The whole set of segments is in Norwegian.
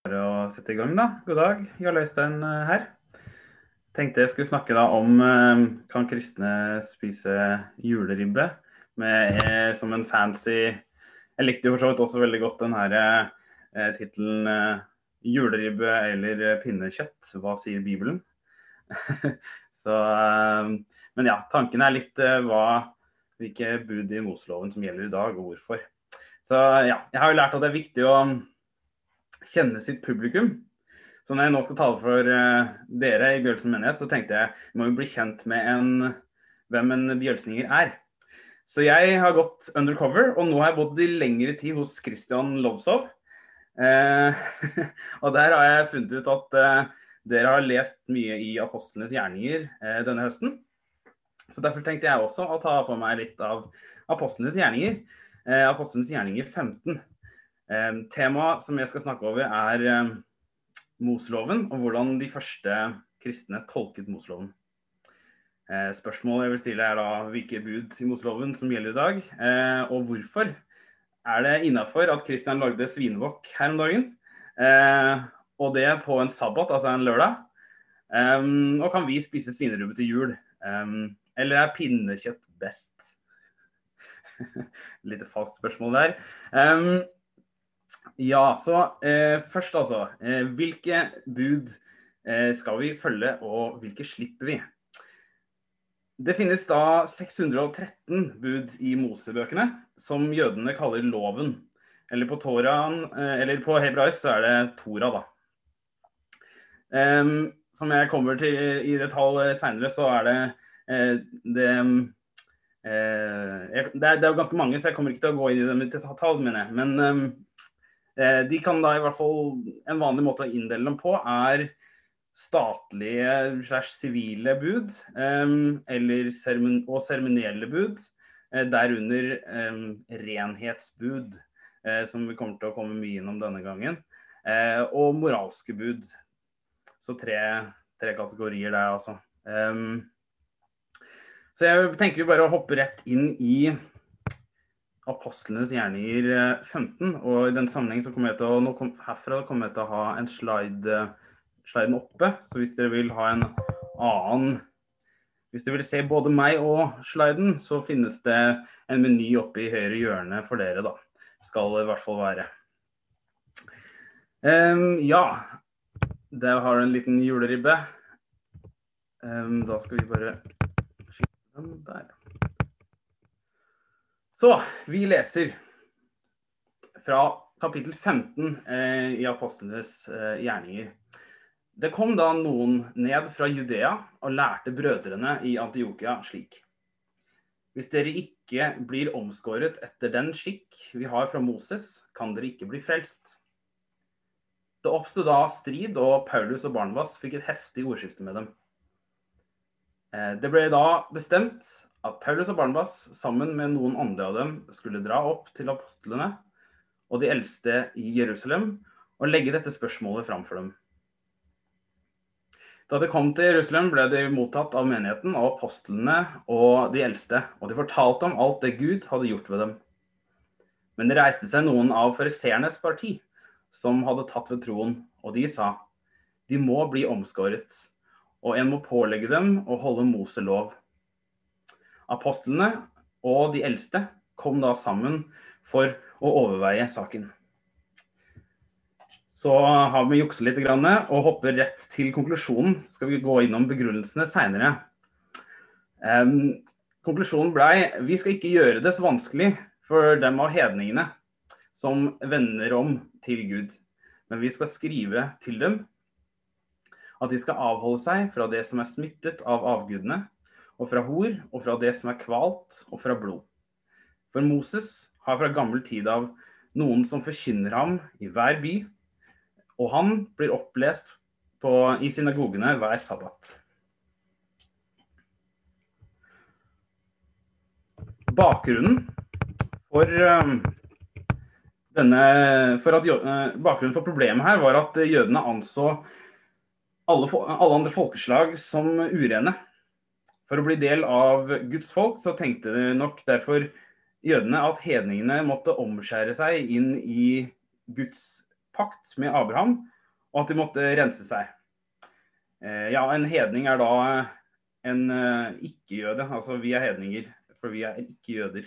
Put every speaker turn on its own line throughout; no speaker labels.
Bare å sette i gang, da. God dag. Jarl Øystein eh, her. Tenkte jeg skulle snakke da om eh, kan kristne spise juleribbe med, eh, som en fancy Jeg likte jo for så vidt også veldig godt den her tittelen 'Juleribbe eller pinnekjøtt'. Hva sier Bibelen? Så, men ja, tanken er litt hva, hvilke bud i Moseloven som gjelder i dag, og hvorfor. Så ja, jeg har jo lært at det er viktig å kjenne sitt publikum. Så når jeg nå skal tale for uh, dere i Bjølsen menighet, så tenkte jeg må jo bli kjent med en, hvem en bjølsninger er. Så jeg har gått undercover, og nå har jeg bodd i lengre tid hos Christian Lovsov. Eh, og der har jeg funnet ut at eh, dere har lest mye i apostlenes gjerninger denne høsten. Så derfor tenkte jeg også å ta for meg litt av apostlenes gjerninger. apostlenes gjerninger 15. Temaet som jeg skal snakke over, er Moseloven, og hvordan de første kristne tolket Moseloven. Eh, spørsmålet jeg vil stille er da hvilke bud i Moseloven som gjelder i dag, eh, og hvorfor. Er det innafor at Kristian lagde svinebukk her om dagen? Eh, og det på en sabbat, altså en lørdag? og kan vi spise svinerubbe til jul? eller er pinnekjøtt best? Litt fast spørsmål der. Um, ja, så eh, først altså. Eh, hvilke bud eh, skal vi følge, og hvilke slipper vi? Det finnes da 613 bud i Mosebøkene, som jødene kaller loven. Eller på, Toran, eh, eller på hebraisk så er det Tora, da. som jeg kommer til i detalj seinere, så er det eh, det eh, det er, det er ganske mange, så jeg kommer ikke til å gå inn i dem i detalj. Men Eh, de kan da i hvert fall En vanlig måte å inndele dem på er statlige slash sivile bud eller og seremonielle bud. Eh, derunder renhetsbud, eh, som vi kommer til å komme mye innom denne gangen. Og moralske bud. Så tre, tre kategorier der, altså. Så jeg tenker vi bare å hoppe rett inn i apostlenes gjerninger 15. Eh, og i den sammenheng så kommer jeg til å, nå kom, herfra kommer jeg til å ha en slide, sliden oppe. Så hvis dere vil ha en annen Hvis dere vil se både meg og sliden, så finnes det en meny oppe i høyre hjørne for dere, da. Skal det i hvert fall være. Um, ja. Der har du en liten juleribbe. Um, da skal vi bare skyte den der. Så vi leser fra kapittel 15 eh, i apostlenes eh, gjerninger. Det kom da noen ned fra Judea og lærte brødrene i Antiokia slik. Hvis dere ikke blir omskåret etter den skikk vi har fra Moses, kan dere ikke bli frelst. Det oppsto da strid, og Paulus og Barnabas fikk et heftig ordskifte med dem. Eh, det ble da bestemt at Paulus og Barnabas sammen med noen andre av dem skulle dra opp til apostlene og de eldste i Jerusalem og legge dette spørsmålet fram for dem. Da de kom til Jerusalem, ble de mottatt av menigheten og apostlene og de eldste, og de fortalte om alt det Gud hadde gjort ved dem. Men det reiste seg noen av fariseernes parti som hadde tatt ved troen, og de sa de må bli omskåret, og en må pålegge dem å holde Moselov. Apostlene og de eldste kom da sammen for å overveie saken. Så har vi jukset litt og hopper rett til konklusjonen. Skal vi gå innom begrunnelsene seinere. Um, konklusjonen blei vi skal ikke gjøre det så vanskelig for dem av hedningene som vender om til Gud. Men vi skal skrive til dem at de skal avholde seg fra det som er smittet av avgudene, og fra hor, og fra det som er kvalt, og fra blod. For Moses har fra gammel tid av noen som forkynner ham i hver by, og han blir opplest på, i synagogene hver sabbat. Bakgrunnen for um, denne for at, uh, Bakgrunnen for problemet her var at jødene anså alle, alle andre folkeslag som urene. For å bli del av Guds folk så tenkte de nok derfor jødene at hedningene måtte omskjære seg inn i Guds pakt med Abraham, og at de måtte rense seg. Eh, ja, en hedning er da en uh, ikke-jøde. Altså vi er hedninger, for vi er ikke jøder.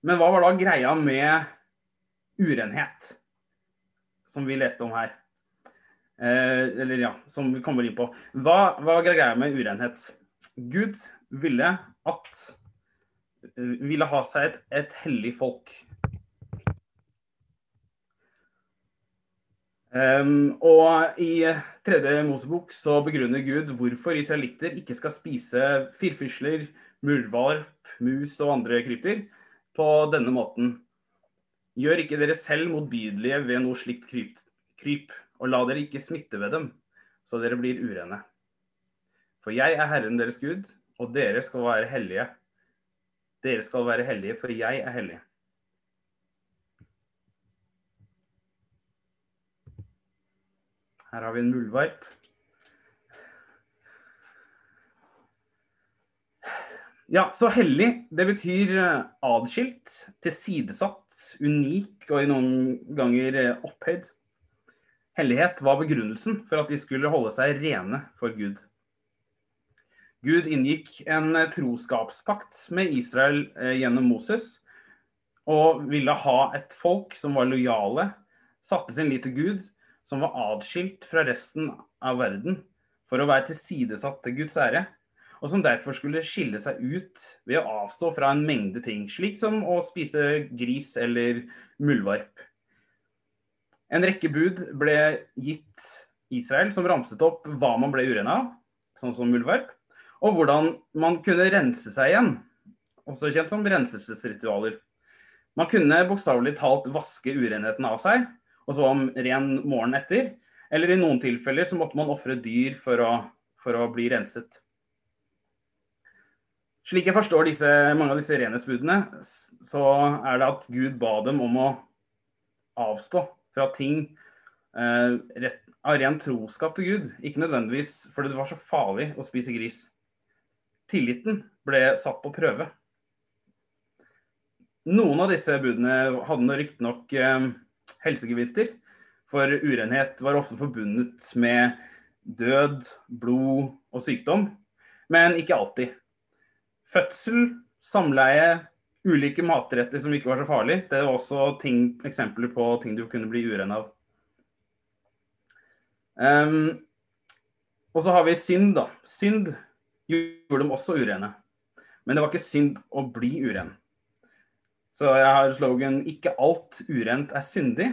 Men hva var da greia med urenhet, som vi leste om her? Uh, eller ja, som vi kommer inn på. Hva, hva er greia med urenhet? Gud ville at ville ha seg et, et hellig folk. Um, og i tredje Mosebok så begrunner Gud hvorfor israelitter ikke skal spise firfisler, murvarp, mus og andre krypdyr på denne måten. Gjør ikke dere selv motbydelige ved noe slikt kryp, kryp, og la dere ikke smitte ved dem, så dere blir urene. For jeg er Herren deres Gud, og dere skal være hellige. Dere skal være hellige, for jeg er hellig. Her har vi en muldvarp. Ja, så hellig, det betyr eh, adskilt, tilsidesatt, unik og i noen ganger eh, opphøyd. Hellighet var begrunnelsen for at de skulle holde seg rene for Gud. Gud inngikk en eh, troskapspakt med Israel gjennom Moses, og ville ha et folk som var lojale, satte sin lit til Gud som var adskilt fra resten av verden for å være tilsidesatt til Guds ære, og som derfor skulle skille seg ut ved å avstå fra en mengde ting, slik som å spise gris eller muldvarp. En rekke bud ble gitt Israel, som ramset opp hva man ble uren av, sånn som muldvarp, og hvordan man kunne rense seg igjen, også kjent som renselsesritualer. Man kunne bokstavelig talt vaske urenheten av seg, og så om ren morgenen etter. Eller i noen tilfeller så måtte man ofre dyr for å, for å, bli renset. Slik jeg forstår disse, mange av disse renhetsbudene, så er det at Gud ba dem om å avstå fra ting eh, rett, av ren troskap til Gud. Ikke nødvendigvis fordi det var så farlig å spise gris. Tilliten ble satt på prøve. Noen av disse budene hadde riktignok eh, helsegevinster. For urenhet var ofte forbundet med død, blod og sykdom, men ikke alltid. Fødsel, samleie, ulike matretter som ikke var så farlig. Det er også ting, eksempler på ting du kunne bli uren av. Um, og så har vi synd, da. Synd gjorde dem også urene. Men det var ikke synd å bli uren. Så jeg har slogan 'Ikke alt urent er syndig,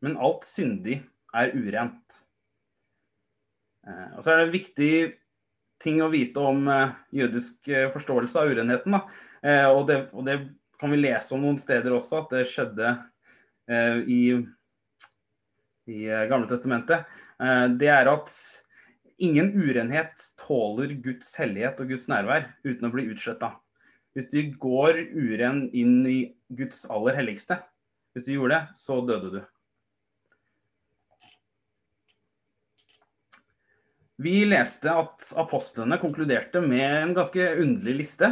men alt syndig er urent'. Eh, og så er det viktig ting å vite om eh, jødisk eh, forståelse av urenheten. Og det, og, det, kan vi lese om noen steder også, at det skjedde i, i Gamle testamentet. Det er at ingen urenhet tåler Guds hellighet og Guds nærvær uten å bli utsletta. Hvis du går uren inn i Guds aller helligste, hvis du gjorde det, så døde du. Vi leste at apostlene konkluderte med en ganske underlig liste.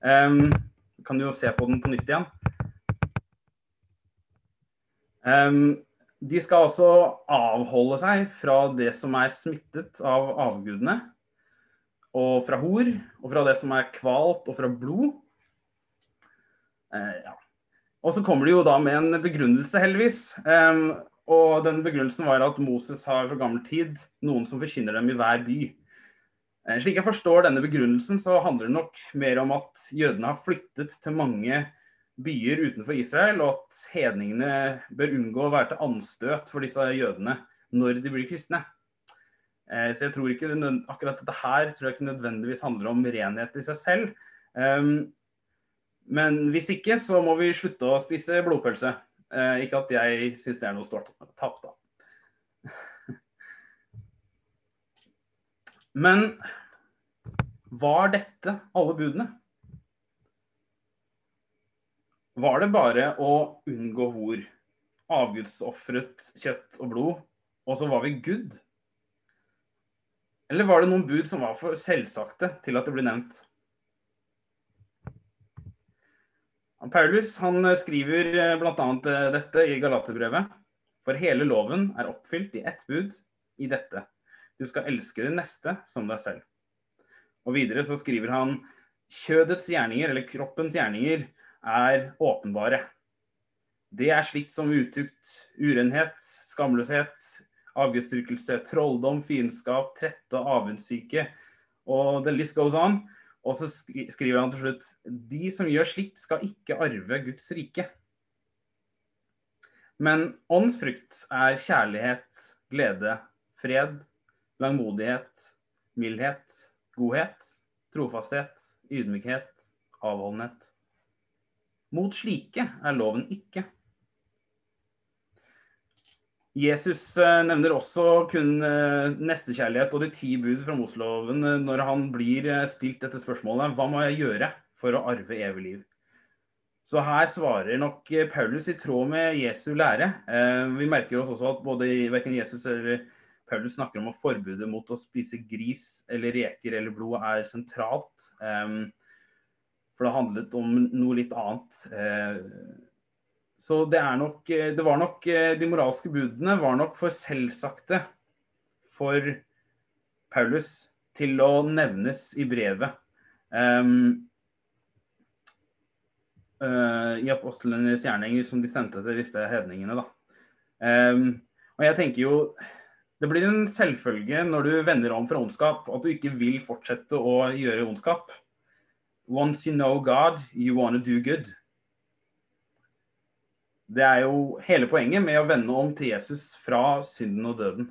Um, kan jo se på den på nytt igjen. Um, de skal altså avholde seg fra det som er smittet av avgudene og fra hor, og fra det som er kvalt, og fra blod. Uh, ja. Og så kommer de jo da med en begrunnelse, heldigvis. Um, og den begrunnelsen var at Moses har fra gammel tid noen som forkynner dem i hver by. Eh, slik jeg forstår denne begrunnelsen, så handler det nok mer om at jødene har flyttet til mange byer utenfor Israel, og at hedningene bør unngå å være til anstøt for disse jødene når de blir kristne. Eh, så jeg tror ikke akkurat dette her tror jeg ikke nødvendigvis handler om renhet i seg selv. Um, men hvis ikke, så må vi slutte å spise blodpølse. Uh, ikke at jeg syns det er noe stort tap, da. Men var dette alle budene? Var det bare å unngå hor, avgudsofret kjøtt og blod, og så var vi good? Eller var det noen bud som var for selvsagte til at det ble nevnt? Paulus han skriver bl.a. dette i Galaterbrevet. For hele loven er oppfylt i ett bud, i dette. Du skal elske din neste som deg selv. Og videre så skriver han kjødets gjerninger, eller kroppens gjerninger, er åpenbare. Det er slikt som utukt, urenhet, skamløshet, avgudsdyrkelse, trolldom, fiendskap, trette, avundssyke og the list goes on. Og så skriver han til slutt de som gjør slikt, skal ikke arve Guds rike. Men åndsfrukt er kjærlighet, glede, fred, langmodighet, mildhet, godhet, trofasthet, ydmykhet, avholdenhet. Mot slike er loven ikke. Jesus eh, nevner også kun eh, nestekjærlighet og de ti bud fra Mosloven eh, når han blir stilt dette spørsmålet hva må jeg gjøre for å arve evig liv? Så her svarer nok Paulus i tråd med Jesu lære. Vi merker oss også at både verken Jesus eller Paulus snakker om at forbudet mot å spise gris eller reker eller blod er sentralt. For det handlet om noe litt annet. Så det, nok, eh, det var nok eh, De moralske budene var nok for selvsagte for Paulus til å nevnes i brevet. Um, uh, I apostlenes gjerninger som de sendte til disse hedningene. Um, og jeg tenker jo Det blir en selvfølge når du vender om fra ondskap, at du ikke vil fortsette å gjøre ondskap. Once you know God, you wanna do good. Det er jo hele poenget med å vende om til Jesus fra synden og døden.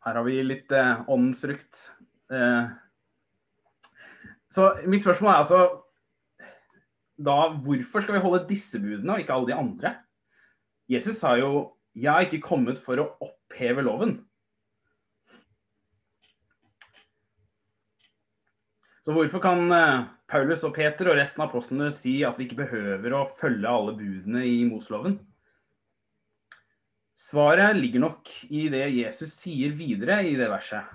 Her har vi litt eh, åndens frukt. Eh. Så mitt spørsmål er altså da hvorfor skal vi holde disse budene og ikke alle de andre? Jesus sa jo 'Jeg har ikke kommet for å oppheve loven'. Så hvorfor kan eh, Paulus og Peter og resten av apostlene si at vi ikke behøver å følge alle budene i Mosloven? Svaret ligger nok i det Jesus sier videre i det verset.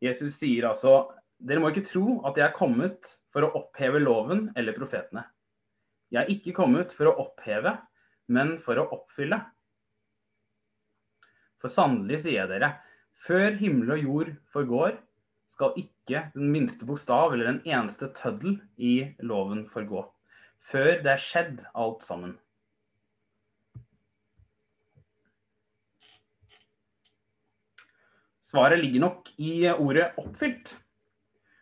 Jesus sier altså dere må ikke tro at jeg er kommet for å oppheve loven eller profetene. Jeg er ikke kommet for å oppheve, men for å oppfylle. For sannelig sier jeg dere, før himmel og jord forgår, skal ikke den minste bokstav eller en eneste tøddel i loven forgå, før det er skjedd alt sammen. Svaret ligger nok i ordet 'oppfylt'.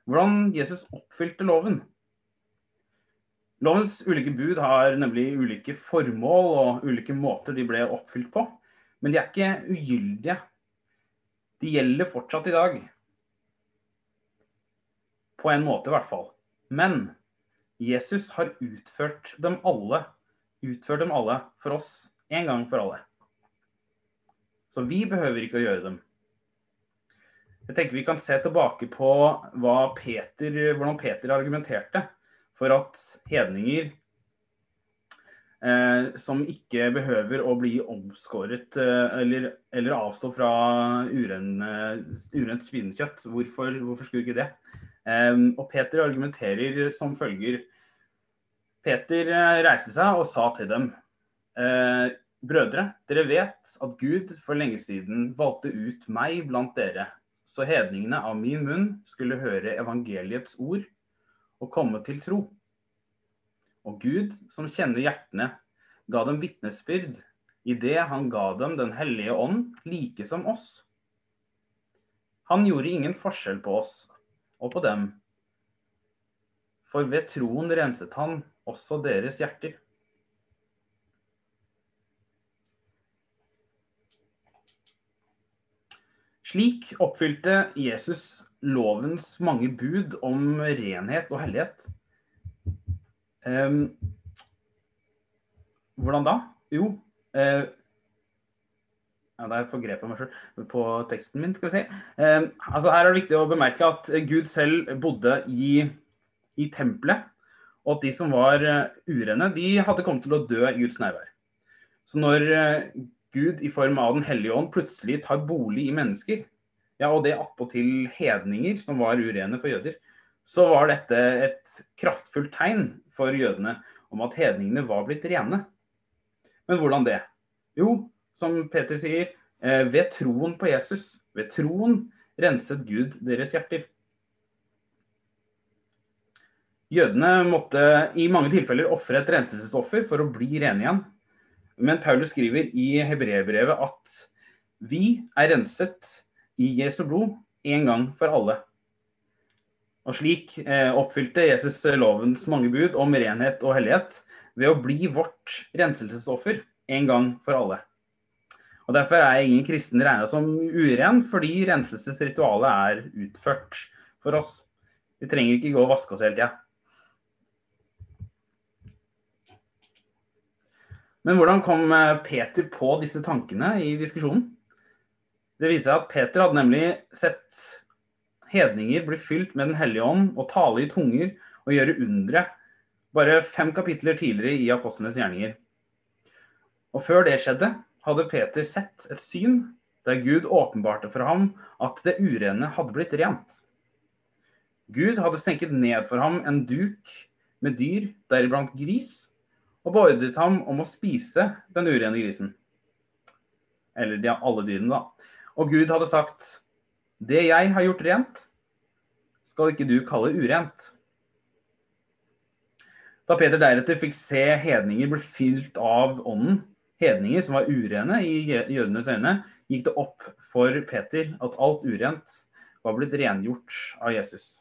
Hvordan Jesus oppfylte loven. Lovens ulike bud har nemlig ulike formål og ulike måter de ble oppfylt på. Men de er ikke ugyldige. De gjelder fortsatt i dag. På en måte, i hvert fall. Men Jesus har utført dem alle, utført dem alle for oss en gang for alle. Så vi behøver ikke å gjøre dem. Jeg tenker Vi kan se tilbake på Peter, hvordan Peter argumenterte for at hedninger eh, som ikke behøver å bli omskåret eh, eller, eller, avstå fra urent svinekjøtt. Hvorfor, hvorfor skulle ikke det? Um, og Peter argumenterer som følger. Peter eh, reiste seg og sa til dem eh, Brødre, dere vet at Gud for lenge siden valgte ut meg blant dere, så hedningene av min munn skulle høre evangeliets ord og komme til tro. Og Gud, som kjenner hjertene, ga dem vitnesbyrd i det han ga dem Den hellige ånd, like som oss. Han gjorde ingen forskjell på oss og på dem. For ved troen renset han også deres hjerter. Slik oppfylte Jesus lovens mange bud om renhet og hellighet. Um, hvordan da? Jo, uh, ja, Der forgrep jeg meg selv på teksten min. skal vi si. Eh, altså Her er det viktig å bemerke at Gud selv bodde i, i tempelet. Og at de som var uh, urene, de hadde kommet til å dø i Guds nærvær. Så når uh, Gud i form av Den hellige ånd plutselig tar bolig i mennesker, ja, og det attpåtil hedninger som var urene for jøder, så var dette et kraftfullt tegn for jødene om at hedningene var blitt rene. Men hvordan det? Jo, som Peter sier, eh, ved troen på Jesus, ved troen renset Gud deres hjerter. Jødene måtte i mange tilfeller ofre et renselsesoffer for å bli rene igjen. Men Paulus skriver i hebreerbrevet at vi er renset i Jesu blod en gang for alle. Og slik eh, oppfylte Jesus lovens mange bud om renhet og hellighet ved å bli vårt renselsesoffer en gang for alle. Og Derfor er ingen kristen regna som uren, fordi renselsesritualet er utført for oss. Vi trenger ikke gå og vaske oss hele tida. Men hvordan kom eh, Peter på disse tankene i diskusjonen? Det viser seg at Peter hadde nemlig sett hedninger bli fylt med Den hellige ånd og tale i tunger og gjøre undre bare fem kapitler tidligere i apostlenes gjerninger. Og før det skjedde, hadde Peter sett et syn der Gud åpenbarte for ham at det urene hadde blitt rent. Gud hadde senket ned for ham en duk med dyr, deriblant gris, og beordret ham om å spise den urene grisen. Eller de, alle dyrene, da. Og Gud hadde sagt, det jeg har gjort rent, skal ikke du kalle urent. Da Peter deretter fikk se hedninger bli fylt av ånden, hedninger som var urene i jødenes øyne, gikk det opp for Peter at alt urent var blitt rengjort av Jesus.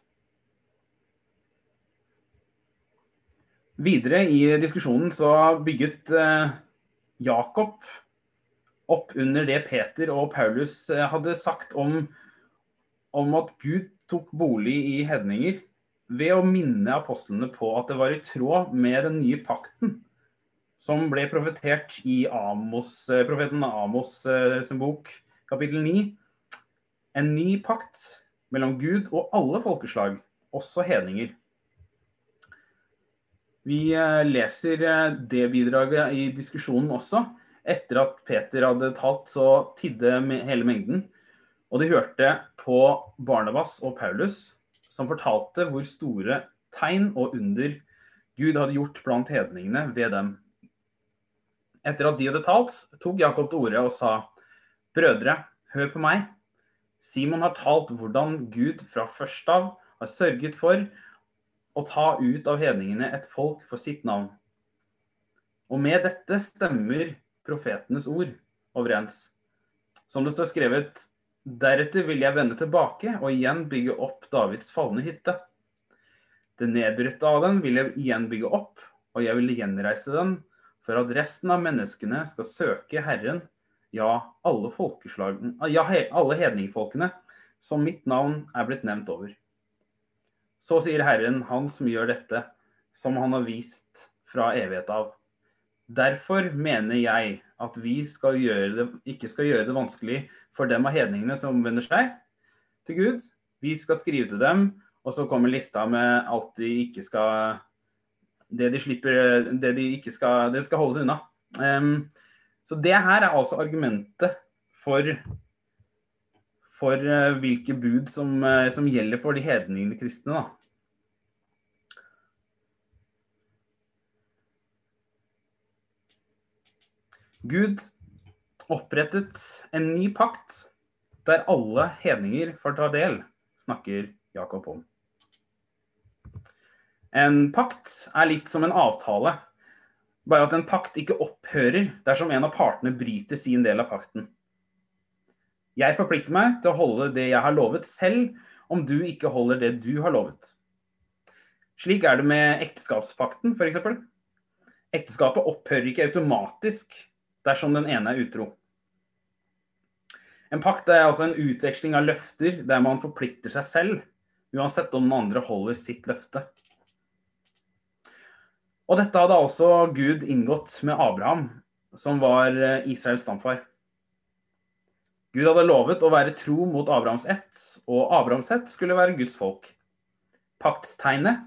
Videre i diskusjonen så bygget eh, Jakob opp under det Peter og Paulus eh, hadde sagt om, om at Gud tok bolig i hedninger, ved å minne apostlene på at det var i tråd med den nye pakten som ble profetert i Amos, eh, profeten Amos eh, sin bok, kapittel 9. En ny pakt mellom Gud og alle folkeslag, også hedninger. Vi eh, leser det bidraget i diskusjonen også. Etter at Peter hadde talt, så tidde hele mengden. Og de hørte på Barnabas og Paulus, som fortalte hvor store tegn og under Gud hadde gjort blant hedningene ved dem. Etter at de hadde talt, tok Jakob til orde og sa, Brødre, hør på meg. Simon har talt hvordan Gud fra først av har sørget for å ta ut av hedningene et folk for sitt navn. Og med dette stemmer profetenes ord overens. Som det står skrevet, deretter vil jeg vende tilbake og igjen bygge opp Davids falne hytte. Det nedbrutte av den vil jeg igjen bygge opp, og jeg vil gjenreise den for at resten av menneskene skal søke Herren, ja, alle ja, alle hedningfolkene, som mitt navn er blitt nevnt over. Så sier Herren, han som gjør dette, som han har vist fra evighet av. Derfor mener jeg at vi skal det, ikke skal gjøre det vanskelig for dem av hedningene som omvender seg til Gud. Vi skal skrive til dem, og så kommer lista med alt de ikke skal det de slipper Det de ikke skal Det skal holdes unna. Um, så det her er altså argumentet for for uh, hvilke bud som, uh, som, gjelder for de hedningene kristne. da. Gud opprettet en ny pakt der alle hedninger får ta del, snakker Jakob om. En pakt er litt som en avtale, bare at en pakt ikke opphører dersom en av partene bryter sin del av pakten. Jeg forplikter meg til å holde det jeg har lovet, selv om du ikke holder det du har lovet. Slik er det med ekteskapspakten, f.eks. Ekteskapet opphører ikke automatisk dersom den ene er utro. En pakt er altså en utveksling av løfter der man forplikter seg selv, uansett om den andre holder sitt løfte. Og dette hadde også Gud inngått med Abraham, som var eh, Israels stamfar. Gud hadde lovet å være tro mot Abrahams ett, og Abrahams ett skulle være Guds folk. Paktstegnet,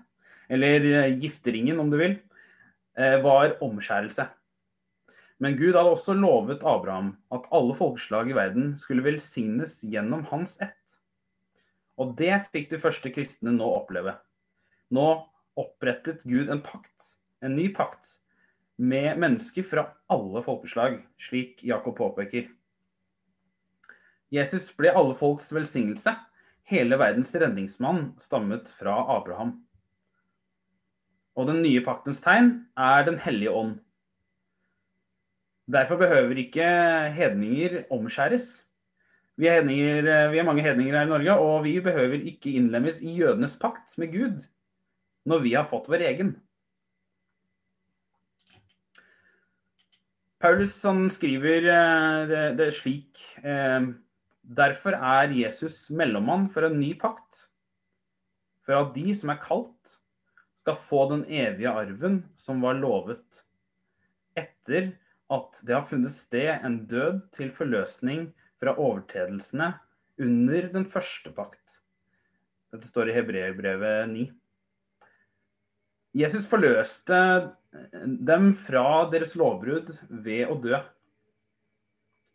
eller eh, gifteringen om du vil, eh, var omskjærelse. Men Gud hadde også lovet Abraham at alle folkeslag i verden skulle velsignes gjennom hans ett. Og det fikk de første kristne nå oppleve. Nå opprettet Gud en pakt, en ny pakt, med mennesker fra alle folkeslag, slik Jakob påpeker. Jesus ble alle folks velsignelse. Hele verdens redningsmann stammet fra Abraham. Og den nye paktens tegn er Den hellige ånd. Derfor behøver ikke hedninger omskjæres. Vi er, hedninger, vi er, mange hedninger her i Norge, og vi behøver ikke innlemmes i jødenes pakt med Gud når vi har fått vår egen. Paulus skriver eh, det, det slik eh, Derfor er Jesus mellommann for en ny pakt, for at de som er kalt, skal få den evige arven som var lovet, etter at det har funnet sted en død til forløsning fra overtredelsene under den første pakt. Dette står i Hebreerbrevet 9. Jesus forløste dem fra deres lovbrudd ved å dø.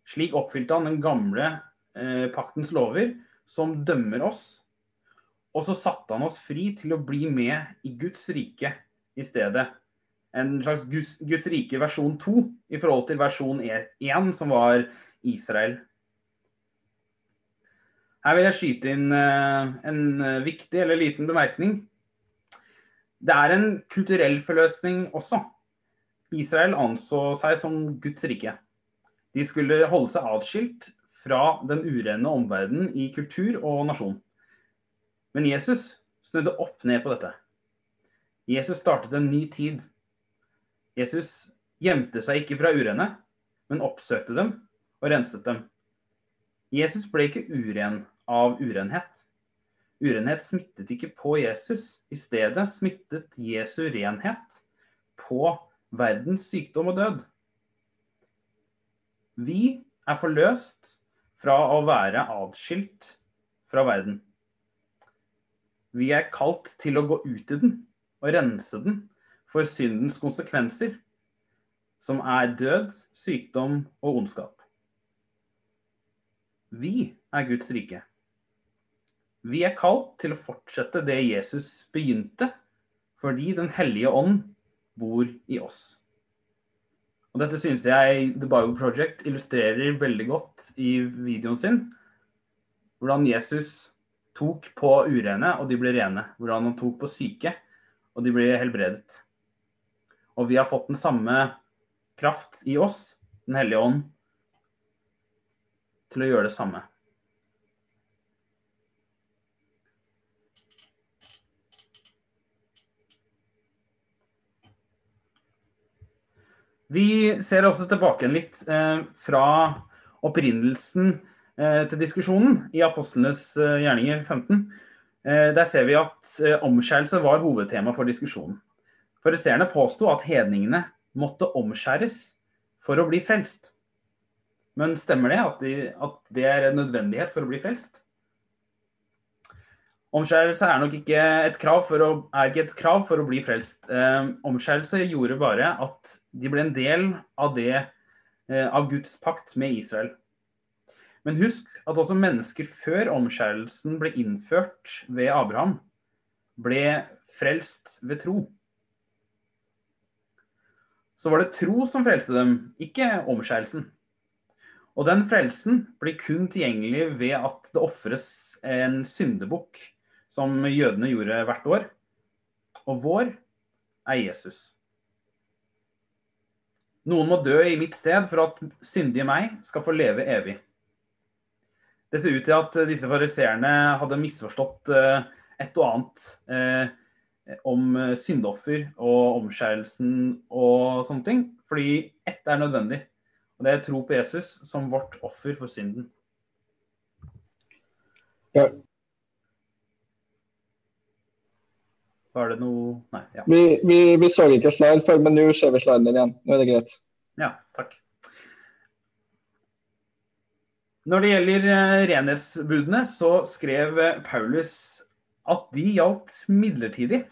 Slik oppfylte han den gamle eh, paktens lover, som dømmer oss. Og så satte han oss fri til å bli med i Guds rike i stedet. En slags Guds, Guds rike versjon 2 i forhold til versjon 1, e, som var Israel. Her vil jeg skyte inn eh, en eh, viktig eller liten bemerkning. Det er en kulturell forløsning også. Israel anså seg som Guds rike. De skulle holde seg atskilt fra den urene omverdenen i kultur og nasjon. Men Jesus snudde opp ned på dette. Jesus startet en ny tid. Jesus gjemte seg ikke fra urene, men oppsøkte dem og renset dem. Jesus ble ikke uren av urenhet. Urenhet smittet ikke på Jesus. I stedet smittet Jesu renhet på verdens sykdom og død. Vi er forløst fra å være atskilt fra verden. Vi er kalt til å gå ut i den og rense den for syndens konsekvenser, som er død, sykdom og ondskap. Vi er Guds rike. Vi er kalt til å fortsette det Jesus begynte, fordi Den hellige ånd bor i oss. Og Dette synes jeg The Bible Project illustrerer veldig godt i videoen sin. Hvordan Jesus tok på urene, og de ble rene. Hvordan han tok på syke, og de ble helbredet. Og vi har fått den samme kraft i oss, Den hellige ånd, til å gjøre det samme. Vi ser også tilbake litt eh, fra opprinnelsen eh, til diskusjonen i Apostlenes eh, gjerninger 15. Eh, der ser vi at eh, omskjærelse var hovedtema for diskusjonen. Fariseerne påsto at hedningene måtte omskjæres for å bli frelst. Men stemmer det at, de, at det er en nødvendighet for å bli frelst? Omskjærelse er nok ikke et krav for å, ikke et krav for å bli frelst. Eh, omskjærelse gjorde bare at de ble en del av, det, eh, av Guds pakt med Israel. Men husk at også mennesker før omskjærelsen ble innført ved Abraham, ble frelst ved tro. Så var det tro som frelste dem, ikke omskjærelsen. Og den frelsen blir kun tilgjengelig ved at det ofres en syndebukk som jødene gjorde hvert år. Og vår er Jesus. Noen må dø i mitt sted for at syndige meg skal få leve evig. Det ser ut til at disse fariseerne hadde misforstått eh, et og annet eh, om syndoffer og omskjærelsen og sånne ting. Fordi ett er nødvendig, og det er tro på Jesus som vårt offer for synden.
Ja,
Var det noe Nei. Ja.
Vi, vi, vi så ikke slide før, men nå ser vi sliden igjen. Nå er det greit.
Ja, takk. Når det gjelder eh, renhetsbudene, så skrev Paulus at de gjaldt midlertidig.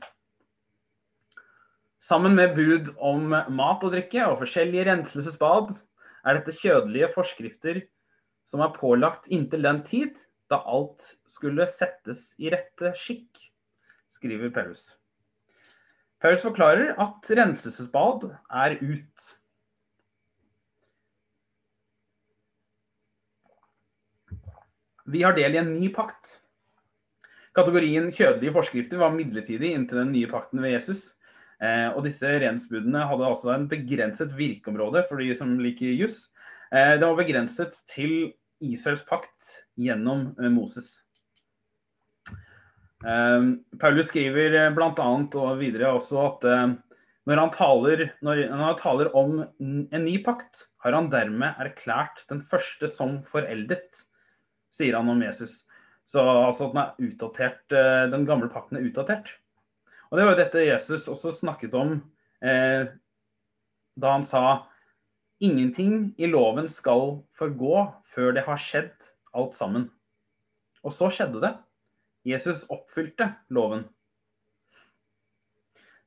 Sammen med bud om mat og drikke og forskjellige renselsesbad er dette kjødelige forskrifter som er pålagt inntil den tid da alt skulle settes i rette skikk, skriver Paulus. Paulus forklarer at renselsesbad er ut. Vi har del i en ny pakt. Kategorien kjødelige forskrifter var midlertidig inntil den nye pakten ved Jesus. Eh, og disse rensbudene hadde altså en begrenset virkeområde for de som liker juss. Eh, det var begrenset til Israels pakt gjennom eh, Moses. Eh, Paulus skriver eh, bl.a. og videre også at eh, når han, taler, når han taler om en ny pakt, har han dermed erklært den første som foreldet, sier han om Jesus. Så altså at den er utdatert, eh, den gamle pakten er utdatert. Og Det var jo dette Jesus også snakket om eh, da han sa ingenting i loven skal forgå før det har skjedd alt sammen. Og så skjedde det. Jesus oppfylte loven.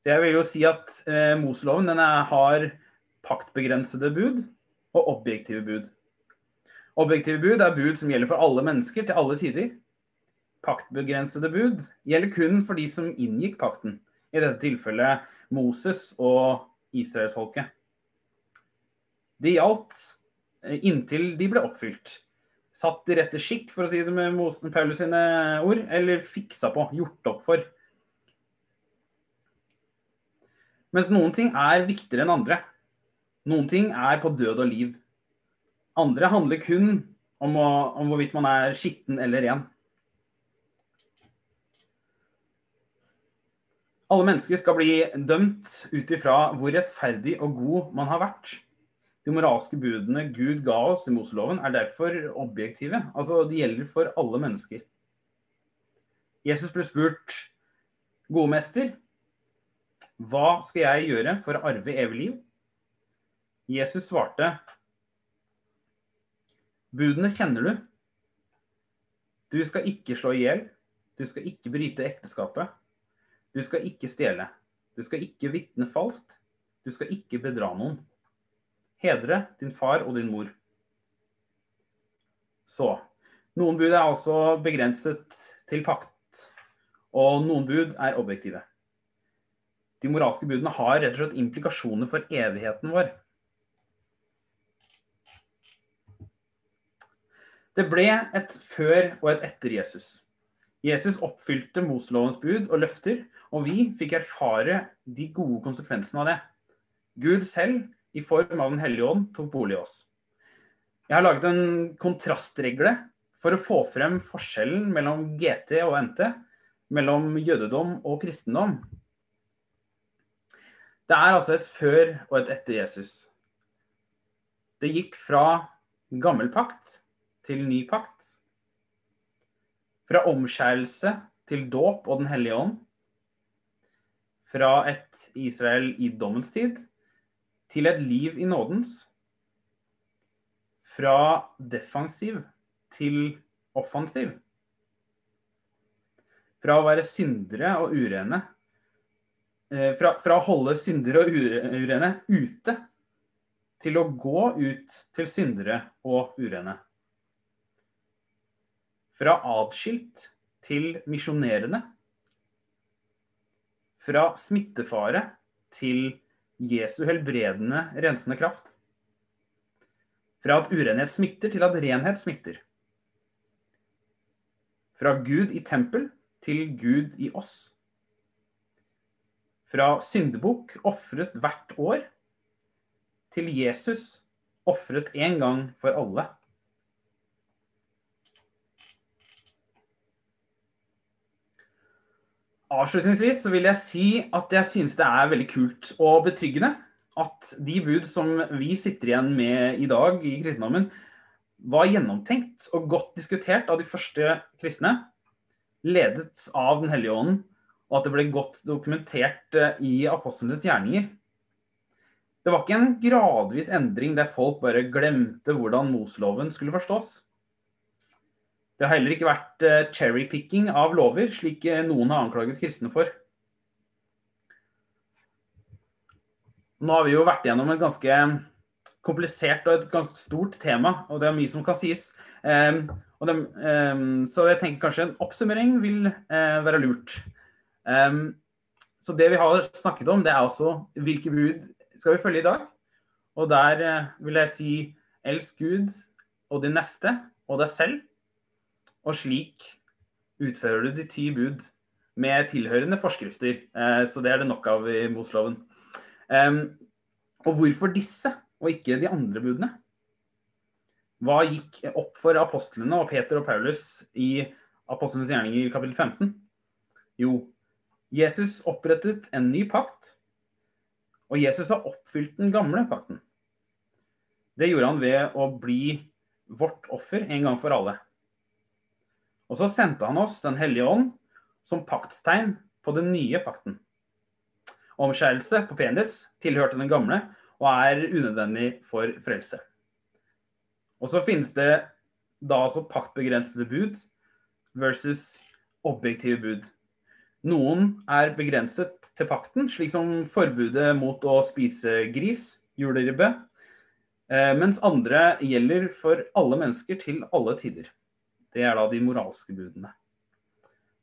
Så jeg vil jo si at eh, Moseloven den er, har paktbegrensede bud og objektive bud. Objektive bud er bud som gjelder for alle mennesker til alle tider paktbegrensede bud gjelder kun for de som inngikk pakten, i dette tilfellet Moses og israelsfolket. Det gjaldt eh, inntil de ble oppfylt. Satt i rette skikk, for å si det med Mosen Paulus sine ord, eller fiksa på, gjort opp for. Mens noen ting er viktigere enn andre. Noen ting er på død og liv. Andre handler kun om, å, om hvorvidt man er skitten eller ren. Alle mennesker skal bli dømt ut ifra hvor rettferdig og god man har vært. De moralske budene Gud ga oss i Moseloven er derfor objektive. Altså, de gjelder for alle mennesker. Jesus ble spurt, gode mester, hva skal jeg gjøre for å arve evig liv? Jesus svarte, budene kjenner du. Du skal ikke slå i hjel. Du skal ikke bryte ekteskapet. Du skal ikke stjele. Du skal ikke vitne falskt. Du skal ikke bedra noen. Hedre din far og din mor. Så noen bud er altså begrenset til pakt, og noen bud er objektive. De moralske budene har rett og slett implikasjoner for evigheten vår. Det ble et før og et etter Jesus. Jesus oppfylte Moselovens bud og løfter, og vi fikk erfare de gode konsekvensene av det. Gud selv, i form av Den hellige ånd, tok bolig i oss. Jeg har laget en kontrastregle for å få frem forskjellen mellom GT og NT, mellom jødedom og kristendom. Det er altså et før og et etter Jesus. Det gikk fra gammel pakt til ny pakt. Fra omskjærelse til dåp og Den hellige ånd. Fra et Israel i dommens tid til et liv i nådens. Fra defensiv til offensiv. Fra å være syndere og urene eh, fra, fra, å holde syndere og urene ute til å gå ut til syndere og urene. Fra atskilt til misjonerende. Fra smittefare til Jesu helbredende, rensende kraft. Fra at urenhet smitter til at renhet smitter. Fra Gud i tempel til Gud i oss. Fra syndebukk ofret hvert år til Jesus ofret en gang for alle. Avslutningsvis så vil jeg si at jeg synes det er veldig kult og betryggende at de bud som vi sitter igjen med i dag i kristendommen, var gjennomtenkt og godt diskutert av de første kristne, ledet av Den hellige ånden, og at det ble godt dokumentert eh, i apostlenes gjerninger. Det var ikke en gradvis endring der folk bare glemte hvordan Moseloven skulle forstås. Det har heller ikke vært eh, cherrypicking av lover, slik eh, noen har anklaget kristne for. Nå har vi jo vært gjennom et ganske komplisert og et ganske stort tema, og det er mye som kan sies. De, så jeg tenker kanskje en oppsummering vil være lurt. Så det vi har snakket om, det er altså hvilke bud skal vi følge i dag. Og der vil jeg si elsk Gud og din neste og deg selv. Og slik utfører du de ti bud med tilhørende forskrifter. Uh, så det er det nok av i Mosloven. og hvorfor disse? og ikke de andre budene? Hva gikk opp for apostlene og Peter og Paulus i Apostlenes gjerninger kapittel 15? Jo, Jesus opprettet en ny pakt, og Jesus har oppfylt den gamle pakten. Det gjorde han ved å bli vårt offer en gang for alle. Og så sendte han oss Den hellige ånd som paktstegn på den nye pakten. Omskjærelse på penis tilhørte den gamle, og er unødvendig for frelse. Og så finnes det da altså paktbegrensede bud versus objektive bud. Noen er begrenset til pakten, slik som forbudet mot å spise gris, juleribbe, eh, mens andre gjelder for alle mennesker til alle tider. Det er da de moralske budene.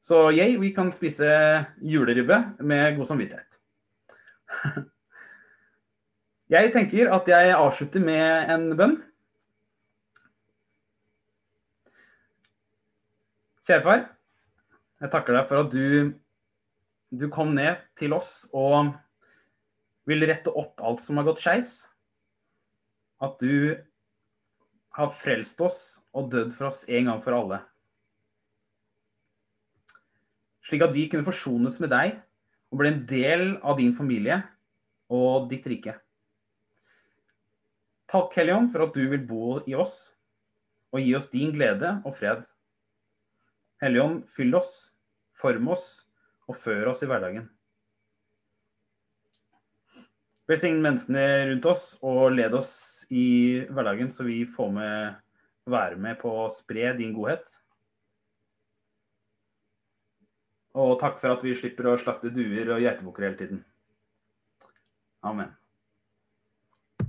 Så jeg, vi kan spise juleribbe med god samvittighet. Jeg tenker at jeg avslutter med en bønn. Kjære far, jeg takker deg for at du, du kom ned til oss og vil rette opp alt som har gått skeis. At du har frelst oss og dødd for oss en gang for alle. Slik at vi kunne forsones med deg og bli en del av din familie og ditt rike. Takk, Helligånd, for at du vil bo i oss og gi oss din glede og fred. Helligånd, fyll oss, form oss og før oss i hverdagen. Velsign menneskene rundt oss og led oss i hverdagen, så vi får med, være med på å spre din godhet. Og takk for at vi slipper å slakte duer og geitebukker hele tiden. Amen.